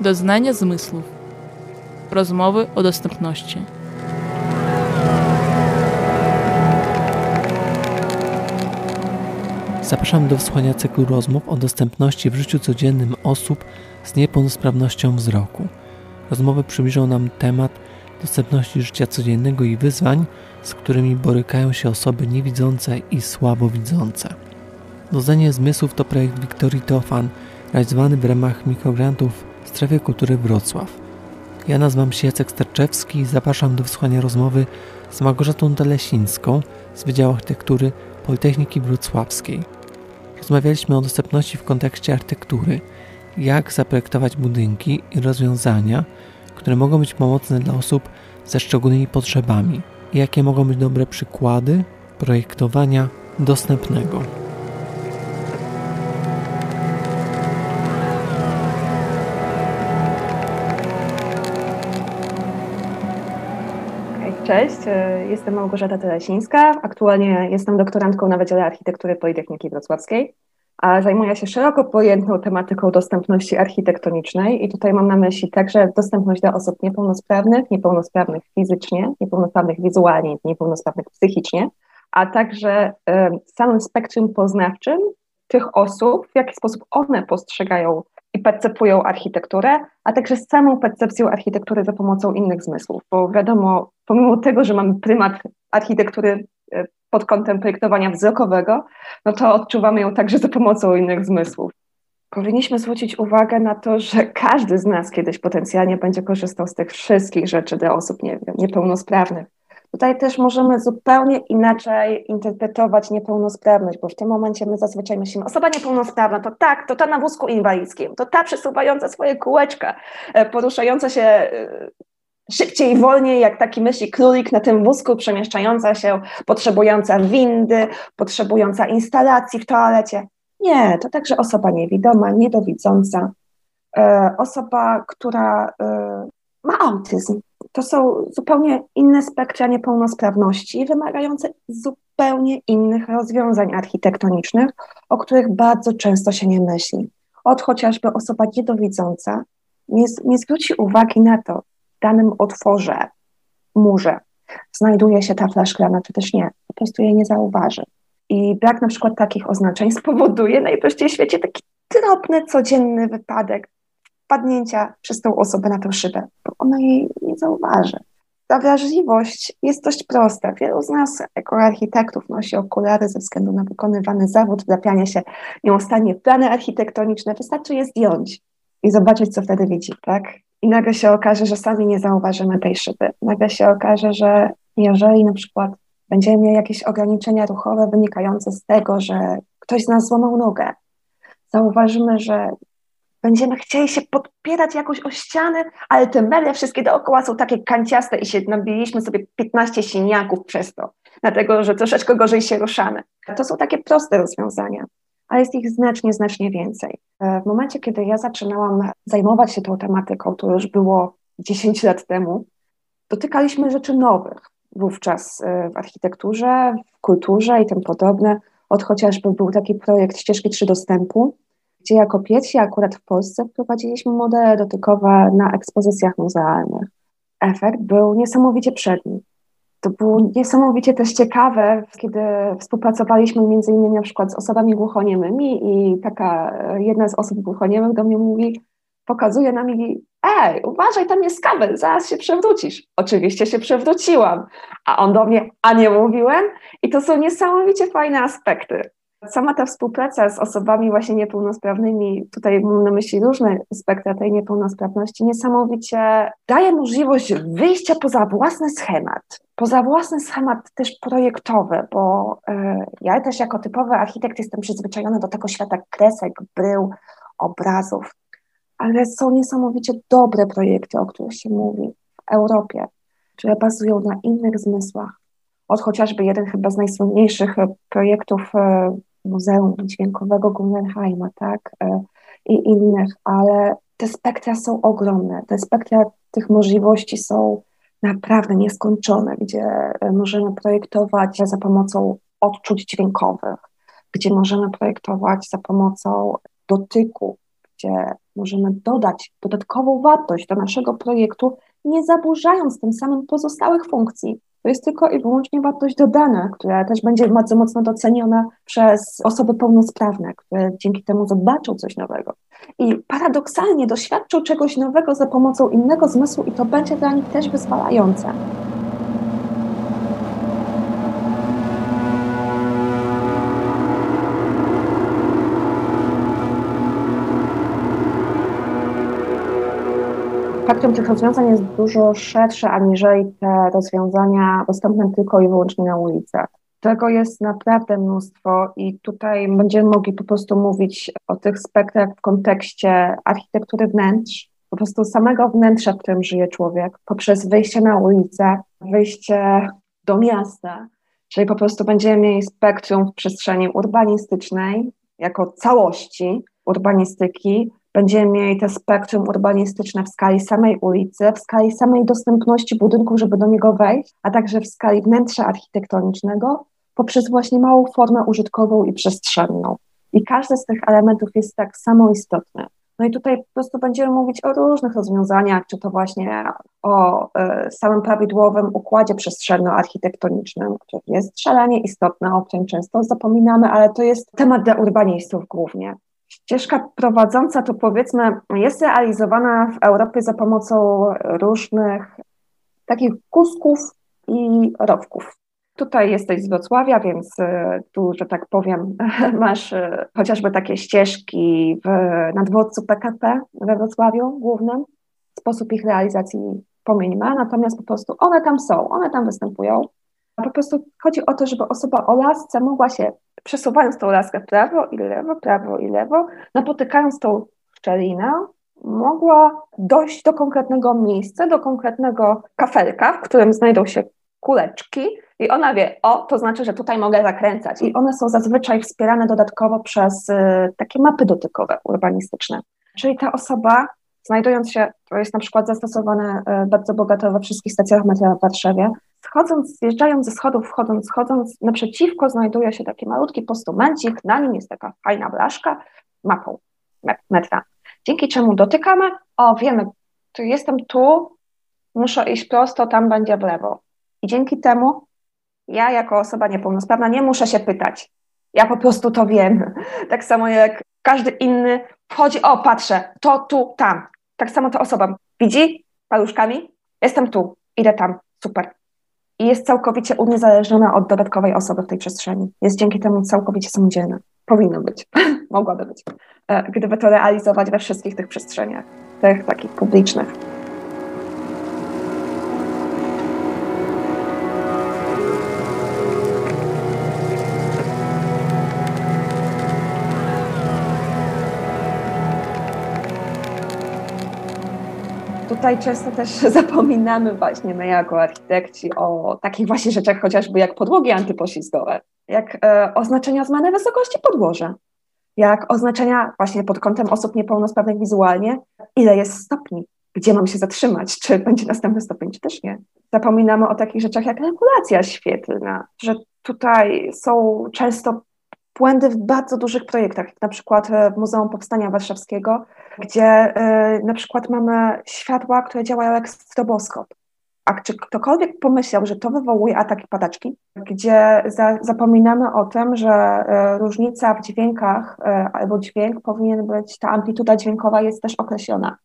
Doznania zmysłów. Rozmowy o dostępności. Zapraszam do wysłuchania cyklu rozmów o dostępności w życiu codziennym osób z niepełnosprawnością wzroku. Rozmowy przybliżą nam temat dostępności życia codziennego i wyzwań, z którymi borykają się osoby niewidzące i słabowidzące. Doznanie zmysłów to projekt Wiktorii Teofan, realizowany w ramach mikrograntów w Strefie Kultury Wrocław. Ja nazywam się Jacek Starczewski i zapraszam do wysłuchania rozmowy z Małgorzatą Telesińską z Wydziału Architektury Politechniki Wrocławskiej. Rozmawialiśmy o dostępności w kontekście architektury, jak zaprojektować budynki i rozwiązania, które mogą być pomocne dla osób ze szczególnymi potrzebami i jakie mogą być dobre przykłady projektowania dostępnego. Cześć, e, jestem Małgorzata Telesińska. Aktualnie jestem doktorantką na Wydziale Architektury Politechniki Wrocławskiej, a zajmuję się szeroko pojętą tematyką dostępności architektonicznej i tutaj mam na myśli także dostępność dla osób niepełnosprawnych, niepełnosprawnych fizycznie, niepełnosprawnych wizualnie, niepełnosprawnych psychicznie, a także samym spektrum poznawczym tych osób, w jaki sposób one postrzegają i percepują architekturę, a także samą percepcją architektury za pomocą innych zmysłów. Bo wiadomo, pomimo tego, że mamy prymat architektury e, pod kątem projektowania wzrokowego, no to odczuwamy ją także za pomocą innych zmysłów. Powinniśmy zwrócić uwagę na to, że każdy z nas kiedyś potencjalnie będzie korzystał z tych wszystkich rzeczy dla osób nie niepełnosprawnych. Tutaj też możemy zupełnie inaczej interpretować niepełnosprawność, bo w tym momencie my zazwyczaj myślimy, osoba niepełnosprawna to tak, to ta na wózku inwalidzkim, to ta przesuwająca swoje kółeczka, e, poruszająca się e, szybciej wolniej, jak taki myśli królik na tym wózku, przemieszczająca się, potrzebująca windy, potrzebująca instalacji w toalecie. Nie, to także osoba niewidoma, niedowidząca, e, osoba, która ma autyzm, to są zupełnie inne spektra niepełnosprawności, wymagające zupełnie innych rozwiązań architektonicznych, o których bardzo często się nie myśli. Od chociażby osoba niedowidząca nie, nie zwróci uwagi na to, danym otworze, murze, znajduje się tafla szklana, czy też nie, po prostu jej nie zauważy. I brak na przykład takich oznaczeń spowoduje najprościej w świecie taki drobny, codzienny wypadek, wpadnięcia przez tą osobę na tę szybę, bo ona jej nie zauważy. Ta wrażliwość jest dość prosta. Wielu z nas, jako architektów, nosi okulary ze względu na wykonywany zawód, wdrapianie się nieustannie w plany architektoniczne. Wystarczy je zdjąć i zobaczyć, co wtedy widzi, tak? I nagle się okaże, że sami nie zauważymy tej szyby. Nagle się okaże, że jeżeli na przykład będziemy mieli jakieś ograniczenia ruchowe wynikające z tego, że ktoś z nas złamał nogę, zauważymy, że będziemy chcieli się podpierać jakoś o ścianę, ale te meble wszystkie dookoła są takie kanciaste i się nabiliśmy sobie 15 siniaków przez to, dlatego że troszeczkę gorzej się ruszamy. To są takie proste rozwiązania, ale jest ich znacznie, znacznie więcej. E, w momencie, kiedy ja zaczynałam zajmować się tą tematyką, to już było 10 lat temu, dotykaliśmy rzeczy nowych wówczas e, w architekturze, w kulturze i tym podobne. Od chociażby był taki projekt ścieżki trzy dostępu, gdzie jako pierwsi akurat w Polsce wprowadziliśmy modele dotykowe na ekspozycjach muzealnych. Efekt był niesamowicie przedni. To było niesamowicie też ciekawe, kiedy współpracowaliśmy między innymi na przykład z osobami głuchoniemymi i taka jedna z osób głuchoniemych do mnie mówi, pokazuje na mnie, ej, uważaj, tam jest kabel, zaraz się przewrócisz. Oczywiście się przewróciłam, a on do mnie, a nie mówiłem? I to są niesamowicie fajne aspekty. Sama ta współpraca z osobami właśnie niepełnosprawnymi, tutaj mam na myśli różne spektra tej niepełnosprawności, niesamowicie daje możliwość wyjścia poza własny schemat, poza własny schemat też projektowy, bo y, ja też jako typowy architekt jestem przyzwyczajona do tego świata kresek, brył, obrazów, ale są niesamowicie dobre projekty, o których się mówi w Europie, które bazują na innych zmysłach. Od chociażby jeden chyba z najsłynniejszych projektów e, Muzeum Dźwiękowego Guggenheima, tak, e, i innych, ale te spektra są ogromne, te spektra tych możliwości są naprawdę nieskończone, gdzie e, możemy projektować za pomocą odczuć dźwiękowych, gdzie możemy projektować za pomocą dotyku gdzie możemy dodać dodatkową wartość do naszego projektu, nie zaburzając tym samym pozostałych funkcji. To jest tylko i wyłącznie wartość dodana, która też będzie bardzo mocno doceniona przez osoby pełnosprawne, które dzięki temu zobaczą coś nowego. I paradoksalnie doświadczą czegoś nowego za pomocą innego zmysłu, i to będzie dla nich też wyzwalające. Spektrum tych rozwiązań jest dużo szersze aniżeli te rozwiązania dostępne tylko i wyłącznie na ulicach. Tego jest naprawdę mnóstwo i tutaj będziemy mogli po prostu mówić o tych spektrach w kontekście architektury wnętrz, po prostu samego wnętrza, w którym żyje człowiek, poprzez wyjście na ulicę, wyjście do miasta, czyli po prostu będziemy mieli spektrum w przestrzeni urbanistycznej jako całości urbanistyki, Będziemy mieli te spektrum urbanistyczne w skali samej ulicy, w skali samej dostępności budynku, żeby do niego wejść, a także w skali wnętrza architektonicznego poprzez właśnie małą formę użytkową i przestrzenną. I każdy z tych elementów jest tak samo istotny. No i tutaj po prostu będziemy mówić o różnych rozwiązaniach, czy to właśnie o y, samym prawidłowym układzie przestrzenno-architektonicznym, który jest szalenie istotny, o którym często zapominamy, ale to jest temat dla urbanistów głównie. Ścieżka prowadząca to powiedzmy jest realizowana w Europie za pomocą różnych takich kusków i rowków. Tutaj jesteś z Wrocławia, więc e, tu, że tak powiem, masz e, chociażby takie ścieżki w, na dworcu PKP we Wrocławiu głównym. Sposób ich realizacji pomieńmy, natomiast po prostu one tam są, one tam występują. Po prostu chodzi o to, żeby osoba o lasce mogła się przesuwając tą laskę w prawo i lewo, prawo i lewo, napotykając tą szczelinę, mogła dojść do konkretnego miejsca, do konkretnego kafelka, w którym znajdą się kuleczki i ona wie, o, to znaczy, że tutaj mogę zakręcać. I one są zazwyczaj wspierane dodatkowo przez y, takie mapy dotykowe urbanistyczne. Czyli ta osoba, znajdując się, to jest na przykład zastosowane y, bardzo bogato we wszystkich stacjach metra w Warszawie, Schodząc, zjeżdżając ze schodów, wchodząc, schodząc, naprzeciwko znajduje się taki malutki postumencik, na nim jest taka fajna blaszka mapą metra. Dzięki czemu dotykamy, o wiemy, tu jestem tu, muszę iść prosto, tam będzie w lewo. I dzięki temu ja jako osoba niepełnosprawna nie muszę się pytać. Ja po prostu to wiem. Tak samo jak każdy inny wchodzi, o patrzę, to tu, tam. Tak samo ta osoba widzi paluszkami, jestem tu, idę tam, super i jest całkowicie uniezależniona od dodatkowej osoby w tej przestrzeni. Jest dzięki temu całkowicie samodzielna. Powinno być, mogłaby być, e, gdyby to realizować we wszystkich tych przestrzeniach, tych takich publicznych. Tutaj często też zapominamy właśnie my jako architekci o takich właśnie rzeczach chociażby jak podłogi antypoślizgowe, jak e, oznaczenia zmiany wysokości podłoża, jak oznaczenia właśnie pod kątem osób niepełnosprawnych wizualnie, ile jest stopni, gdzie mam się zatrzymać, czy będzie następny stopień, czy też nie. Zapominamy o takich rzeczach jak regulacja świetlna, że tutaj są często błędy w bardzo dużych projektach, jak na przykład e, w Muzeum Powstania Warszawskiego, gdzie e, na przykład mamy światła, które działają jak stroboskop. A czy ktokolwiek pomyślał, że to wywołuje ataki padaczki, gdzie za, zapominamy o tym, że e, różnica w dźwiękach albo dźwięk powinien być, ta amplituda dźwiękowa jest też określona,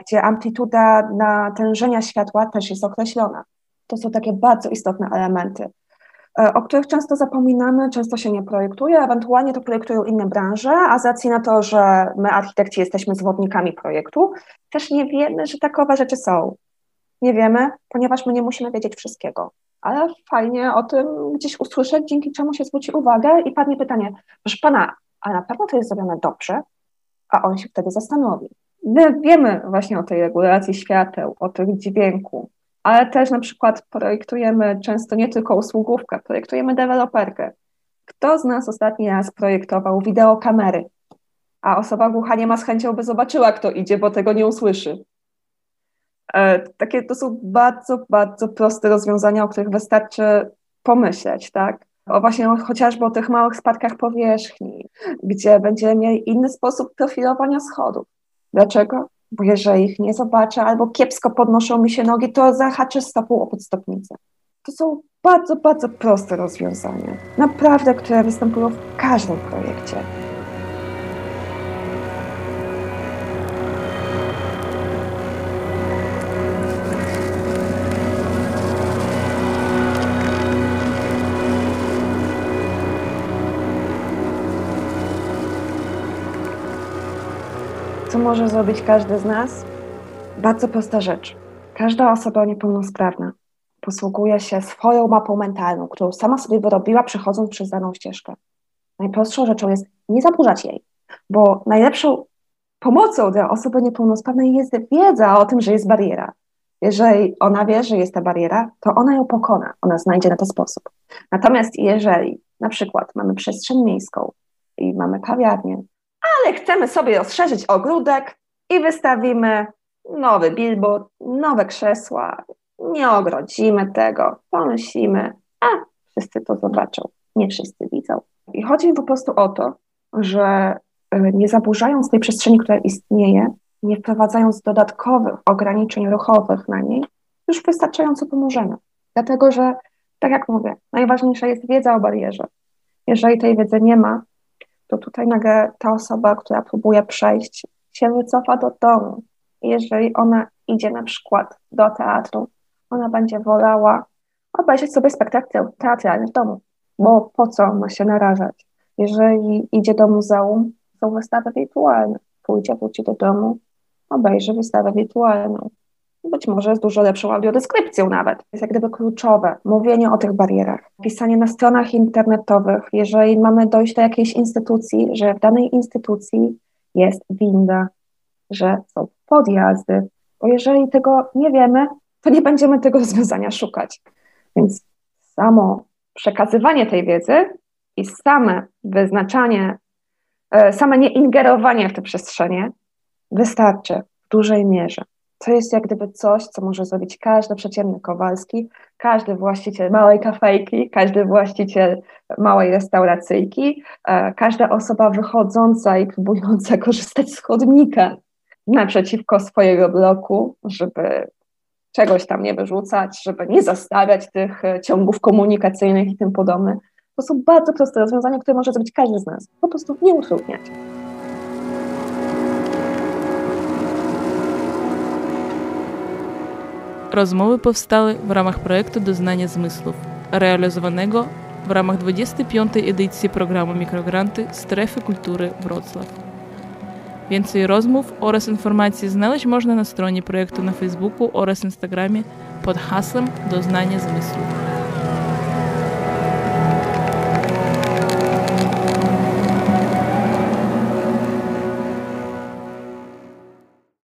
gdzie amplituda natężenia światła też jest określona. To są takie bardzo istotne elementy. E, o których często zapominamy, często się nie projektuje, ewentualnie to projektują inne branże, a z racji na to, że my architekci jesteśmy zwodnikami projektu, też nie wiemy, że takowe rzeczy są. Nie wiemy, ponieważ my nie musimy wiedzieć wszystkiego. Ale fajnie o tym gdzieś usłyszeć, dzięki czemu się zwróci uwagę i padnie pytanie, proszę pana, a na pewno to jest zrobione dobrze? A on się wtedy zastanowi. My wiemy właśnie o tej regulacji świateł, o tych dźwięku, ale też na przykład projektujemy często nie tylko usługówkę, projektujemy deweloperkę. Kto z nas ostatni raz projektował wideokamery, a osoba głucha nie ma z chęcią, by zobaczyła, kto idzie, bo tego nie usłyszy. E, takie to są bardzo, bardzo proste rozwiązania, o których wystarczy pomyśleć, tak? o właśnie chociażby o tych małych spadkach powierzchni, gdzie będziemy mieli inny sposób profilowania schodów. Dlaczego? Bo jeżeli ich nie zobaczę albo kiepsko podnoszą mi się nogi, to zahaczę stopą o podstopnicę. To są bardzo, bardzo proste rozwiązania. Naprawdę, które występują w każdym projekcie. Co może zrobić każdy z nas? Bardzo prosta rzecz. Każda osoba niepełnosprawna posługuje się swoją mapą mentalną, którą sama sobie wyrobiła, przechodząc przez daną ścieżkę. Najprostszą rzeczą jest nie zaburzać jej, bo najlepszą pomocą dla osoby niepełnosprawnej jest wiedza o tym, że jest bariera. Jeżeli ona wie, że jest ta bariera, to ona ją pokona, ona znajdzie na to sposób. Natomiast jeżeli na przykład mamy przestrzeń miejską i mamy kawiarnię, ale chcemy sobie rozszerzyć ogródek i wystawimy nowy billboard, nowe krzesła, nie ogrodzimy tego, pomyślimy, a wszyscy to zobaczą. Nie wszyscy widzą. I chodzi mi po prostu o to, że e, nie zaburzając tej przestrzeni, która istnieje, nie wprowadzając dodatkowych ograniczeń ruchowych na niej, już wystarczająco pomożemy. Dlatego, że tak jak mówię, najważniejsza jest wiedza o barierze. Jeżeli tej wiedzy nie ma, to tutaj nagle ta osoba, która próbuje przejść, się wycofa do domu. Jeżeli ona idzie na przykład do teatru, ona będzie wolała obejrzeć sobie spektakl teatralny w domu, bo po co ma się narażać? Jeżeli idzie do muzeum, są wystawy wirtualne. Pójdzie, wróci do domu, obejrzy wystawę wirtualną. Być może z dużo lepszą audiodeskrypcją nawet. Jest jak gdyby kluczowe mówienie o tych barierach. Pisanie na stronach internetowych, jeżeli mamy dojść do jakiejś instytucji, że w danej instytucji jest winda, że są podjazdy, bo jeżeli tego nie wiemy, to nie będziemy tego rozwiązania szukać. Więc samo przekazywanie tej wiedzy i same wyznaczanie, e, same nieingerowanie w te przestrzenie wystarczy w dużej mierze. To jest jak gdyby coś, co może zrobić każdy przeciętny Kowalski, każdy właściciel małej kafejki, każdy właściciel małej restauracyjki, e, każda osoba wychodząca i próbująca korzystać z chodnika naprzeciwko swojego bloku, żeby czegoś tam nie wyrzucać, żeby nie zastawiać tych e, ciągów komunikacyjnych i tym podobne. To są bardzo proste rozwiązania, które może zrobić każdy z nas. Po prostu nie utrudniać. Rozmowy powstały w ramach projektu Doznania Zmysłów, realizowanego w ramach 25. edycji programu Mikrogranty Strefy Kultury Wrocław. Więcej rozmów oraz informacji znaleźć można na stronie projektu na Facebooku oraz Instagramie pod hasłem Doznanie Zmysłów.